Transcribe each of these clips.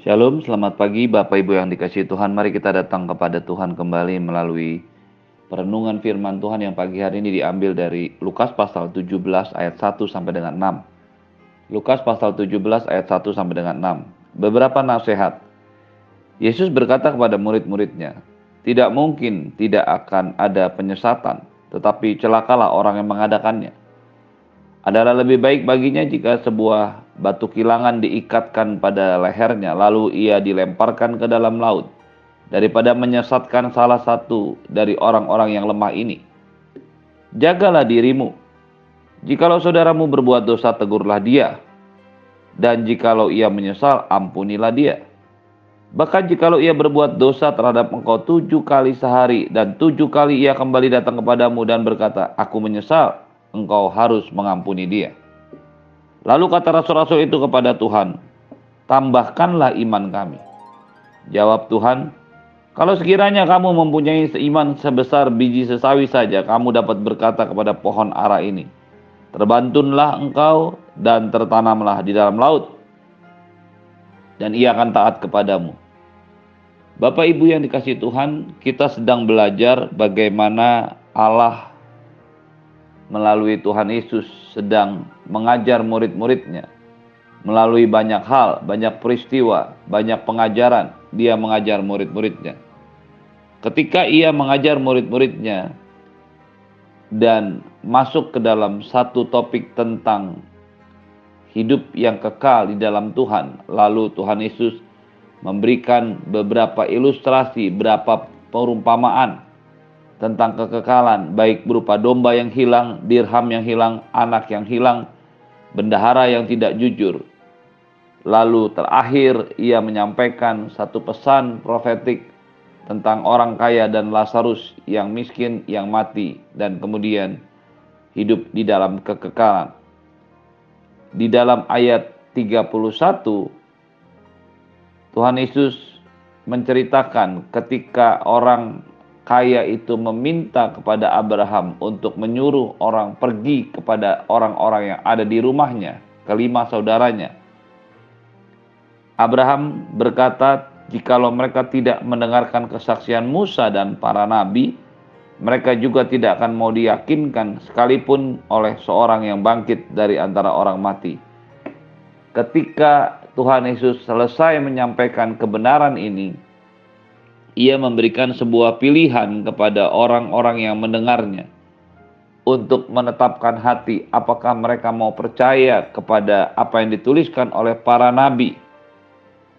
Shalom, selamat pagi Bapak Ibu yang dikasih Tuhan. Mari kita datang kepada Tuhan kembali melalui perenungan firman Tuhan yang pagi hari ini diambil dari Lukas pasal 17 ayat 1 sampai dengan 6. Lukas pasal 17 ayat 1 sampai dengan 6. Beberapa nasihat. Yesus berkata kepada murid-muridnya, tidak mungkin tidak akan ada penyesatan, tetapi celakalah orang yang mengadakannya adalah lebih baik baginya jika sebuah batu kilangan diikatkan pada lehernya lalu ia dilemparkan ke dalam laut daripada menyesatkan salah satu dari orang-orang yang lemah ini. Jagalah dirimu. Jikalau saudaramu berbuat dosa, tegurlah dia. Dan jikalau ia menyesal, ampunilah dia. Bahkan jikalau ia berbuat dosa terhadap engkau tujuh kali sehari dan tujuh kali ia kembali datang kepadamu dan berkata, Aku menyesal, engkau harus mengampuni dia. Lalu kata rasul-rasul itu kepada Tuhan, tambahkanlah iman kami. Jawab Tuhan, kalau sekiranya kamu mempunyai seiman sebesar biji sesawi saja, kamu dapat berkata kepada pohon ara ini, terbantunlah engkau dan tertanamlah di dalam laut, dan ia akan taat kepadamu. Bapak Ibu yang dikasih Tuhan, kita sedang belajar bagaimana Allah melalui Tuhan Yesus sedang mengajar murid-muridnya melalui banyak hal, banyak peristiwa, banyak pengajaran, dia mengajar murid-muridnya. Ketika ia mengajar murid-muridnya dan masuk ke dalam satu topik tentang hidup yang kekal di dalam Tuhan, lalu Tuhan Yesus memberikan beberapa ilustrasi, beberapa perumpamaan tentang kekekalan, baik berupa domba yang hilang, dirham yang hilang, anak yang hilang, bendahara yang tidak jujur. Lalu terakhir ia menyampaikan satu pesan profetik tentang orang kaya dan Lazarus yang miskin yang mati dan kemudian hidup di dalam kekekalan. Di dalam ayat 31 Tuhan Yesus menceritakan ketika orang kaya itu meminta kepada Abraham untuk menyuruh orang pergi kepada orang-orang yang ada di rumahnya, kelima saudaranya. Abraham berkata, "Jikalau mereka tidak mendengarkan kesaksian Musa dan para nabi, mereka juga tidak akan mau diyakinkan sekalipun oleh seorang yang bangkit dari antara orang mati." Ketika Tuhan Yesus selesai menyampaikan kebenaran ini, ia memberikan sebuah pilihan kepada orang-orang yang mendengarnya untuk menetapkan hati apakah mereka mau percaya kepada apa yang dituliskan oleh para nabi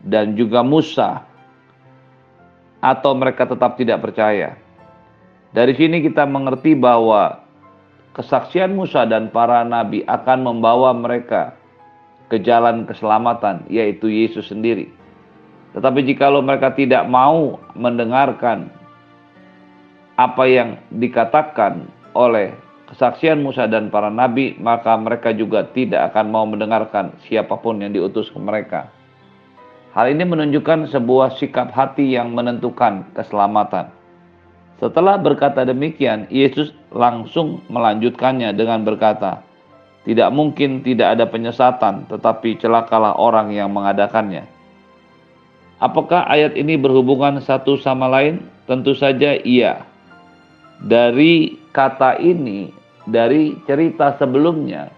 dan juga Musa atau mereka tetap tidak percaya. Dari sini kita mengerti bahwa kesaksian Musa dan para nabi akan membawa mereka ke jalan keselamatan yaitu Yesus sendiri. Tetapi jikalau mereka tidak mau mendengarkan apa yang dikatakan oleh kesaksian Musa dan para nabi, maka mereka juga tidak akan mau mendengarkan siapa pun yang diutus ke mereka. Hal ini menunjukkan sebuah sikap hati yang menentukan keselamatan. Setelah berkata demikian, Yesus langsung melanjutkannya dengan berkata, "Tidak mungkin tidak ada penyesatan, tetapi celakalah orang yang mengadakannya." Apakah ayat ini berhubungan satu sama lain? Tentu saja iya. Dari kata ini, dari cerita sebelumnya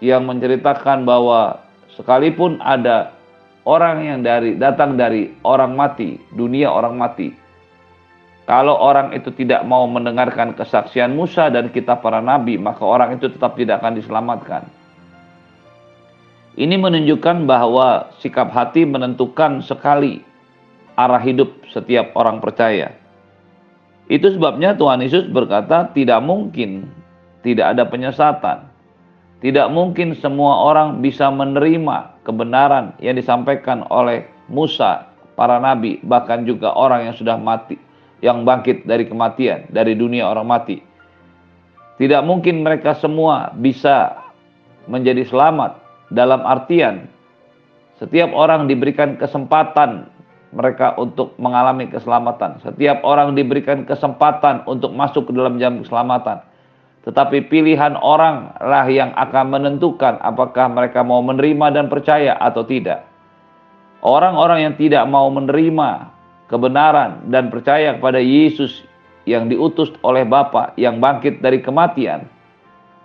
yang menceritakan bahwa sekalipun ada orang yang dari datang dari orang mati, dunia orang mati. Kalau orang itu tidak mau mendengarkan kesaksian Musa dan kitab para nabi, maka orang itu tetap tidak akan diselamatkan. Ini menunjukkan bahwa sikap hati menentukan sekali arah hidup setiap orang percaya. Itu sebabnya Tuhan Yesus berkata, "Tidak mungkin tidak ada penyesatan. Tidak mungkin semua orang bisa menerima kebenaran yang disampaikan oleh Musa, para nabi, bahkan juga orang yang sudah mati, yang bangkit dari kematian, dari dunia orang mati. Tidak mungkin mereka semua bisa menjadi selamat dalam artian setiap orang diberikan kesempatan mereka untuk mengalami keselamatan. Setiap orang diberikan kesempatan untuk masuk ke dalam jam keselamatan. Tetapi pilihan orang lah yang akan menentukan apakah mereka mau menerima dan percaya atau tidak. Orang-orang yang tidak mau menerima kebenaran dan percaya kepada Yesus yang diutus oleh Bapa yang bangkit dari kematian,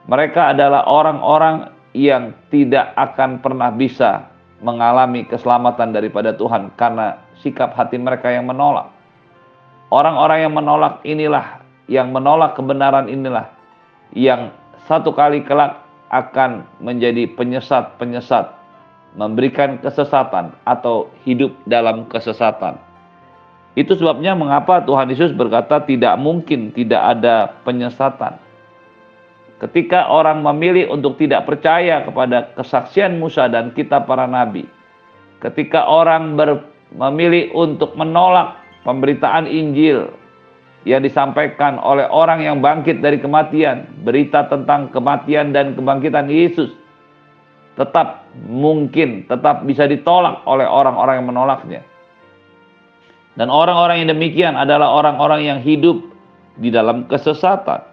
mereka adalah orang-orang yang tidak akan pernah bisa mengalami keselamatan daripada Tuhan karena sikap hati mereka yang menolak. Orang-orang yang menolak inilah, yang menolak kebenaran inilah, yang satu kali kelak akan menjadi penyesat-penyesat, memberikan kesesatan atau hidup dalam kesesatan. Itu sebabnya mengapa Tuhan Yesus berkata tidak mungkin tidak ada penyesatan. Ketika orang memilih untuk tidak percaya kepada kesaksian Musa dan kitab para nabi, ketika orang ber, memilih untuk menolak pemberitaan Injil yang disampaikan oleh orang yang bangkit dari kematian, berita tentang kematian dan kebangkitan Yesus, tetap mungkin, tetap bisa ditolak oleh orang-orang yang menolaknya. Dan orang-orang yang demikian adalah orang-orang yang hidup di dalam kesesatan.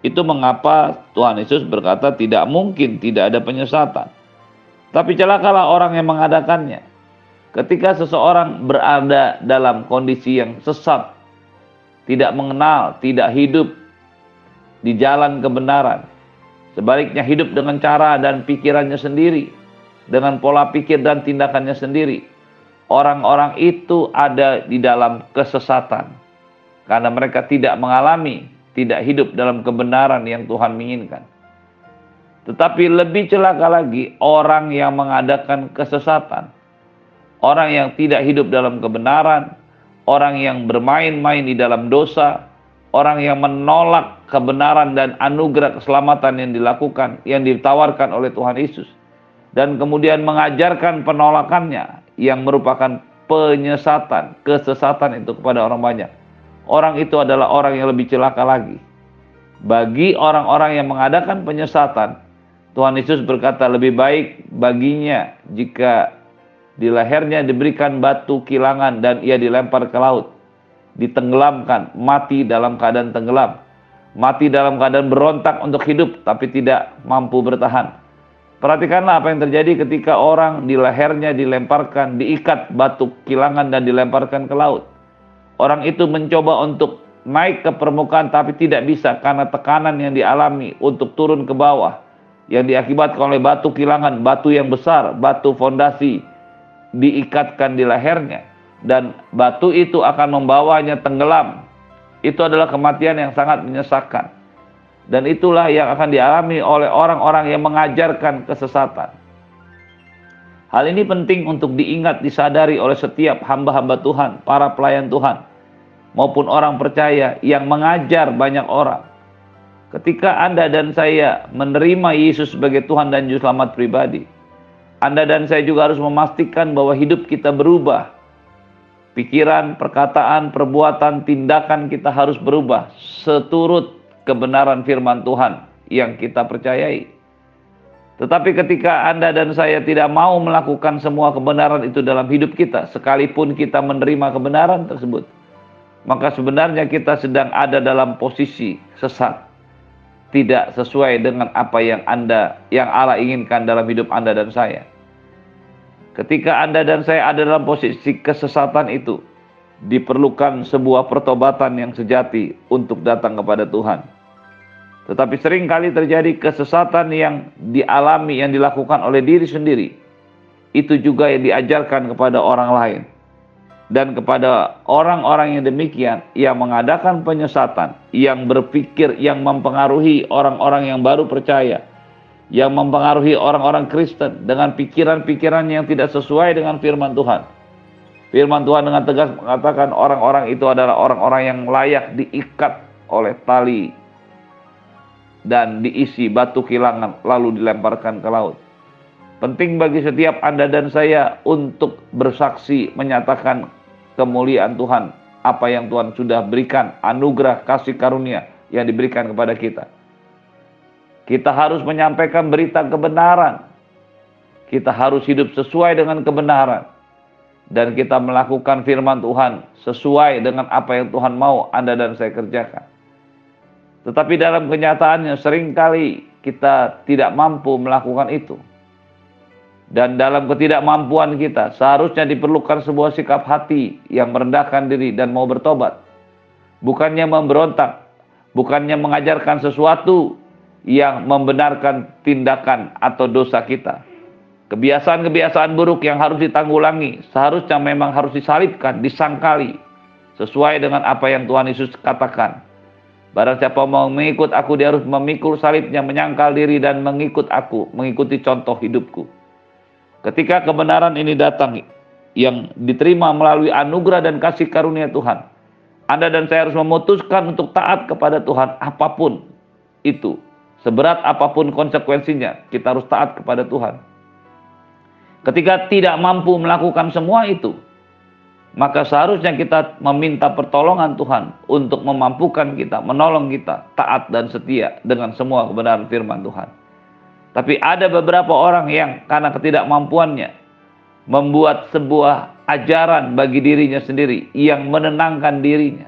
Itu mengapa Tuhan Yesus berkata tidak mungkin tidak ada penyesatan. Tapi celakalah orang yang mengadakannya. Ketika seseorang berada dalam kondisi yang sesat, tidak mengenal, tidak hidup di jalan kebenaran, sebaliknya hidup dengan cara dan pikirannya sendiri, dengan pola pikir dan tindakannya sendiri, orang-orang itu ada di dalam kesesatan karena mereka tidak mengalami, tidak hidup dalam kebenaran yang Tuhan inginkan. Tetapi lebih celaka lagi orang yang mengadakan kesesatan orang yang tidak hidup dalam kebenaran, orang yang bermain-main di dalam dosa, orang yang menolak kebenaran dan anugerah keselamatan yang dilakukan, yang ditawarkan oleh Tuhan Yesus, dan kemudian mengajarkan penolakannya yang merupakan penyesatan, kesesatan itu kepada orang banyak. Orang itu adalah orang yang lebih celaka lagi. Bagi orang-orang yang mengadakan penyesatan, Tuhan Yesus berkata lebih baik baginya jika di lehernya diberikan batu kilangan dan ia dilempar ke laut. Ditenggelamkan, mati dalam keadaan tenggelam. Mati dalam keadaan berontak untuk hidup tapi tidak mampu bertahan. Perhatikanlah apa yang terjadi ketika orang di lehernya dilemparkan, diikat batu kilangan dan dilemparkan ke laut. Orang itu mencoba untuk naik ke permukaan tapi tidak bisa karena tekanan yang dialami untuk turun ke bawah yang diakibatkan oleh batu kilangan, batu yang besar, batu fondasi diikatkan di lehernya dan batu itu akan membawanya tenggelam. Itu adalah kematian yang sangat menyesakkan. Dan itulah yang akan dialami oleh orang-orang yang mengajarkan kesesatan. Hal ini penting untuk diingat, disadari oleh setiap hamba-hamba Tuhan, para pelayan Tuhan, maupun orang percaya yang mengajar banyak orang. Ketika Anda dan saya menerima Yesus sebagai Tuhan dan Juru Selamat pribadi, anda dan saya juga harus memastikan bahwa hidup kita berubah. Pikiran, perkataan, perbuatan, tindakan kita harus berubah seturut kebenaran firman Tuhan yang kita percayai. Tetapi ketika Anda dan saya tidak mau melakukan semua kebenaran itu dalam hidup kita, sekalipun kita menerima kebenaran tersebut, maka sebenarnya kita sedang ada dalam posisi sesat. Tidak sesuai dengan apa yang Anda, yang Allah inginkan dalam hidup Anda dan saya. Ketika Anda dan saya ada dalam posisi kesesatan itu, diperlukan sebuah pertobatan yang sejati untuk datang kepada Tuhan. Tetapi sering kali terjadi kesesatan yang dialami, yang dilakukan oleh diri sendiri. Itu juga yang diajarkan kepada orang lain. Dan kepada orang-orang yang demikian, yang mengadakan penyesatan, yang berpikir, yang mempengaruhi orang-orang yang baru percaya, yang mempengaruhi orang-orang Kristen dengan pikiran-pikiran yang tidak sesuai dengan firman Tuhan. Firman Tuhan dengan tegas mengatakan orang-orang itu adalah orang-orang yang layak diikat oleh tali dan diisi batu kilangan lalu dilemparkan ke laut. Penting bagi setiap Anda dan saya untuk bersaksi menyatakan kemuliaan Tuhan, apa yang Tuhan sudah berikan, anugerah kasih karunia yang diberikan kepada kita. Kita harus menyampaikan berita kebenaran. Kita harus hidup sesuai dengan kebenaran. Dan kita melakukan firman Tuhan sesuai dengan apa yang Tuhan mau Anda dan saya kerjakan. Tetapi dalam kenyataannya sering kali kita tidak mampu melakukan itu. Dan dalam ketidakmampuan kita, seharusnya diperlukan sebuah sikap hati yang merendahkan diri dan mau bertobat. Bukannya memberontak, bukannya mengajarkan sesuatu yang membenarkan tindakan atau dosa kita. Kebiasaan-kebiasaan buruk yang harus ditanggulangi seharusnya memang harus disalibkan, disangkali sesuai dengan apa yang Tuhan Yesus katakan. Barang siapa mau mengikut aku dia harus memikul salibnya, menyangkal diri dan mengikut aku, mengikuti contoh hidupku. Ketika kebenaran ini datang yang diterima melalui anugerah dan kasih karunia Tuhan, Anda dan saya harus memutuskan untuk taat kepada Tuhan apa pun itu. Seberat apa pun konsekuensinya, kita harus taat kepada Tuhan. Ketika tidak mampu melakukan semua itu, maka seharusnya kita meminta pertolongan Tuhan untuk memampukan kita, menolong kita, taat dan setia dengan semua kebenaran firman Tuhan. Tapi ada beberapa orang yang karena ketidakmampuannya membuat sebuah ajaran bagi dirinya sendiri yang menenangkan dirinya,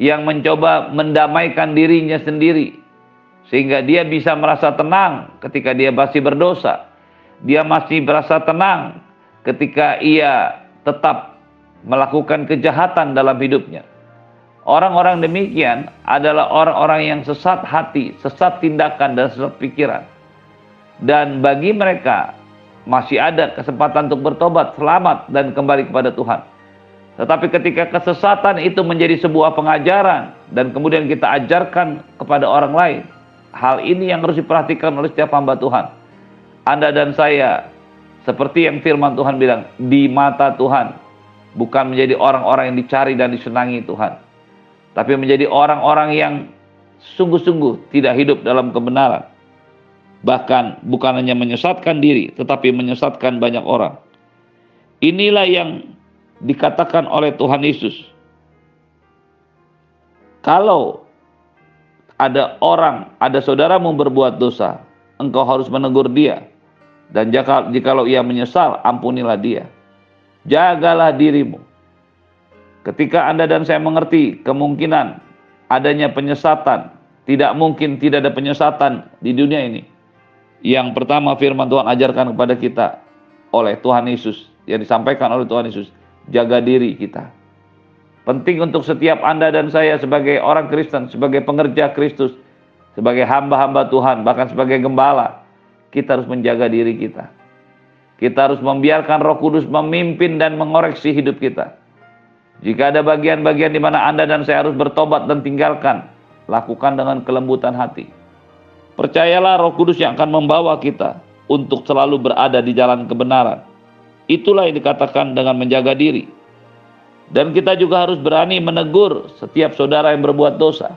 yang mencoba mendamaikan dirinya sendiri sehingga dia bisa merasa tenang ketika dia masih berdosa. Dia masih merasa tenang ketika ia tetap melakukan kejahatan dalam hidupnya. Orang-orang demikian adalah orang-orang yang sesat hati, sesat tindakan, dan sesat pikiran dan bagi mereka masih ada kesempatan untuk bertobat, selamat dan kembali kepada Tuhan. Tetapi ketika kesesatan itu menjadi sebuah pengajaran dan kemudian kita ajarkan kepada orang lain, hal ini yang harus diperhatikan oleh setiap hamba Tuhan. Anda dan saya seperti yang firman Tuhan bilang, di mata Tuhan bukan menjadi orang-orang yang dicari dan disenangi Tuhan, tapi menjadi orang-orang yang sungguh-sungguh tidak hidup dalam kebenaran bahkan bukan hanya menyesatkan diri, tetapi menyesatkan banyak orang. Inilah yang dikatakan oleh Tuhan Yesus. Kalau ada orang, ada saudaramu berbuat dosa, engkau harus menegur dia. Dan jika jikalau ia menyesal, ampunilah dia. Jagalah dirimu. Ketika Anda dan saya mengerti kemungkinan adanya penyesatan, tidak mungkin tidak ada penyesatan di dunia ini yang pertama firman Tuhan ajarkan kepada kita oleh Tuhan Yesus yang disampaikan oleh Tuhan Yesus, jaga diri kita. Penting untuk setiap Anda dan saya sebagai orang Kristen, sebagai pengerja Kristus, sebagai hamba-hamba Tuhan, bahkan sebagai gembala, kita harus menjaga diri kita. Kita harus membiarkan Roh Kudus memimpin dan mengoreksi hidup kita. Jika ada bagian-bagian di mana Anda dan saya harus bertobat dan tinggalkan, lakukan dengan kelembutan hati. Percayalah Roh Kudus yang akan membawa kita untuk selalu berada di jalan kebenaran. Itulah yang dikatakan dengan menjaga diri. Dan kita juga harus berani menegur setiap saudara yang berbuat dosa.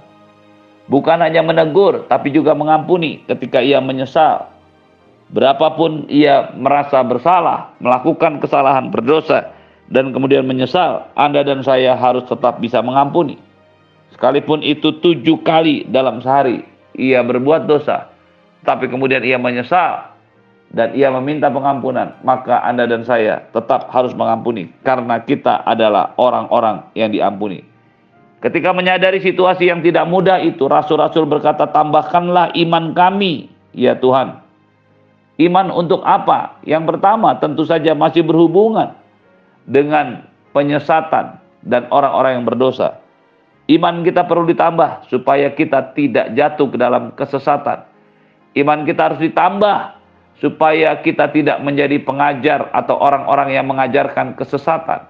Bukan hanya menegur, tapi juga mengampuni ketika ia menyesal. Berapapun ia merasa bersalah, melakukan kesalahan, berdosa, dan kemudian menyesal, Anda dan saya harus tetap bisa mengampuni. Sekalipun itu tujuh kali dalam sehari, ia berbuat dosa, tapi kemudian ia menyesal dan ia meminta pengampunan, maka Anda dan saya tetap harus mengampuni karena kita adalah orang-orang yang diampuni. Ketika menyadari situasi yang tidak mudah itu, rasul-rasul berkata, "Tambahkanlah iman kami, ya Tuhan." Iman untuk apa? Yang pertama, tentu saja masih berhubungan dengan penyesatan dan orang-orang yang berdosa. Iman kita perlu ditambah supaya kita tidak jatuh ke dalam kesesatan. Iman kita harus ditambah supaya kita tidak menjadi pengajar atau orang-orang yang mengajarkan kesesatan.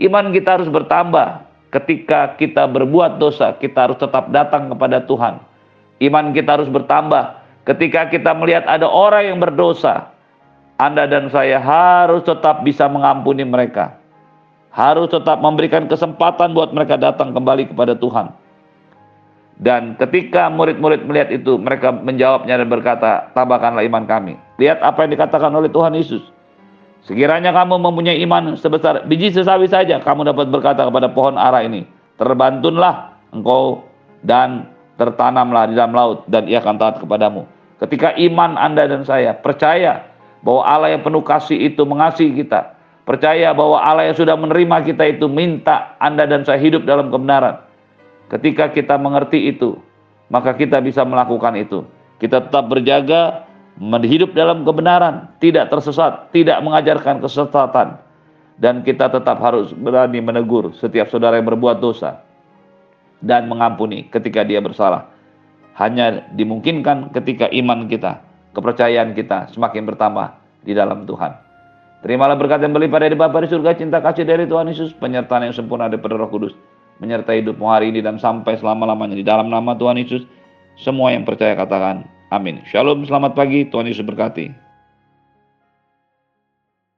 Iman kita harus bertambah ketika kita berbuat dosa, kita harus tetap datang kepada Tuhan. Iman kita harus bertambah ketika kita melihat ada orang yang berdosa. Anda dan saya harus tetap bisa mengampuni mereka harus tetap memberikan kesempatan buat mereka datang kembali kepada Tuhan. Dan ketika murid-murid melihat itu, mereka menjawabnya dan berkata, tambahkanlah iman kami. Lihat apa yang dikatakan oleh Tuhan Yesus. Sekiranya kamu mempunyai iman sebesar biji sesawi saja, kamu dapat berkata kepada pohon ara ini, terbantunlah engkau dan tertanamlah di dalam laut dan ia akan taat kepadamu. Ketika iman Anda dan saya percaya bahwa Allah yang penuh kasih itu mengasihi kita, Percaya bahwa Allah yang sudah menerima kita itu minta Anda dan saya hidup dalam kebenaran. Ketika kita mengerti itu, maka kita bisa melakukan itu. Kita tetap berjaga hidup dalam kebenaran, tidak tersesat, tidak mengajarkan kesesatan, dan kita tetap harus berani menegur setiap saudara yang berbuat dosa dan mengampuni ketika dia bersalah. Hanya dimungkinkan ketika iman kita, kepercayaan kita semakin bertambah di dalam Tuhan. Terimalah berkat yang berlimpah dari Bapa di surga, cinta kasih dari Tuhan Yesus, penyertaan yang sempurna dari Roh Kudus, menyertai hidupmu hari ini dan sampai selama-lamanya di dalam nama Tuhan Yesus. Semua yang percaya katakan amin. Shalom, selamat pagi, Tuhan Yesus berkati.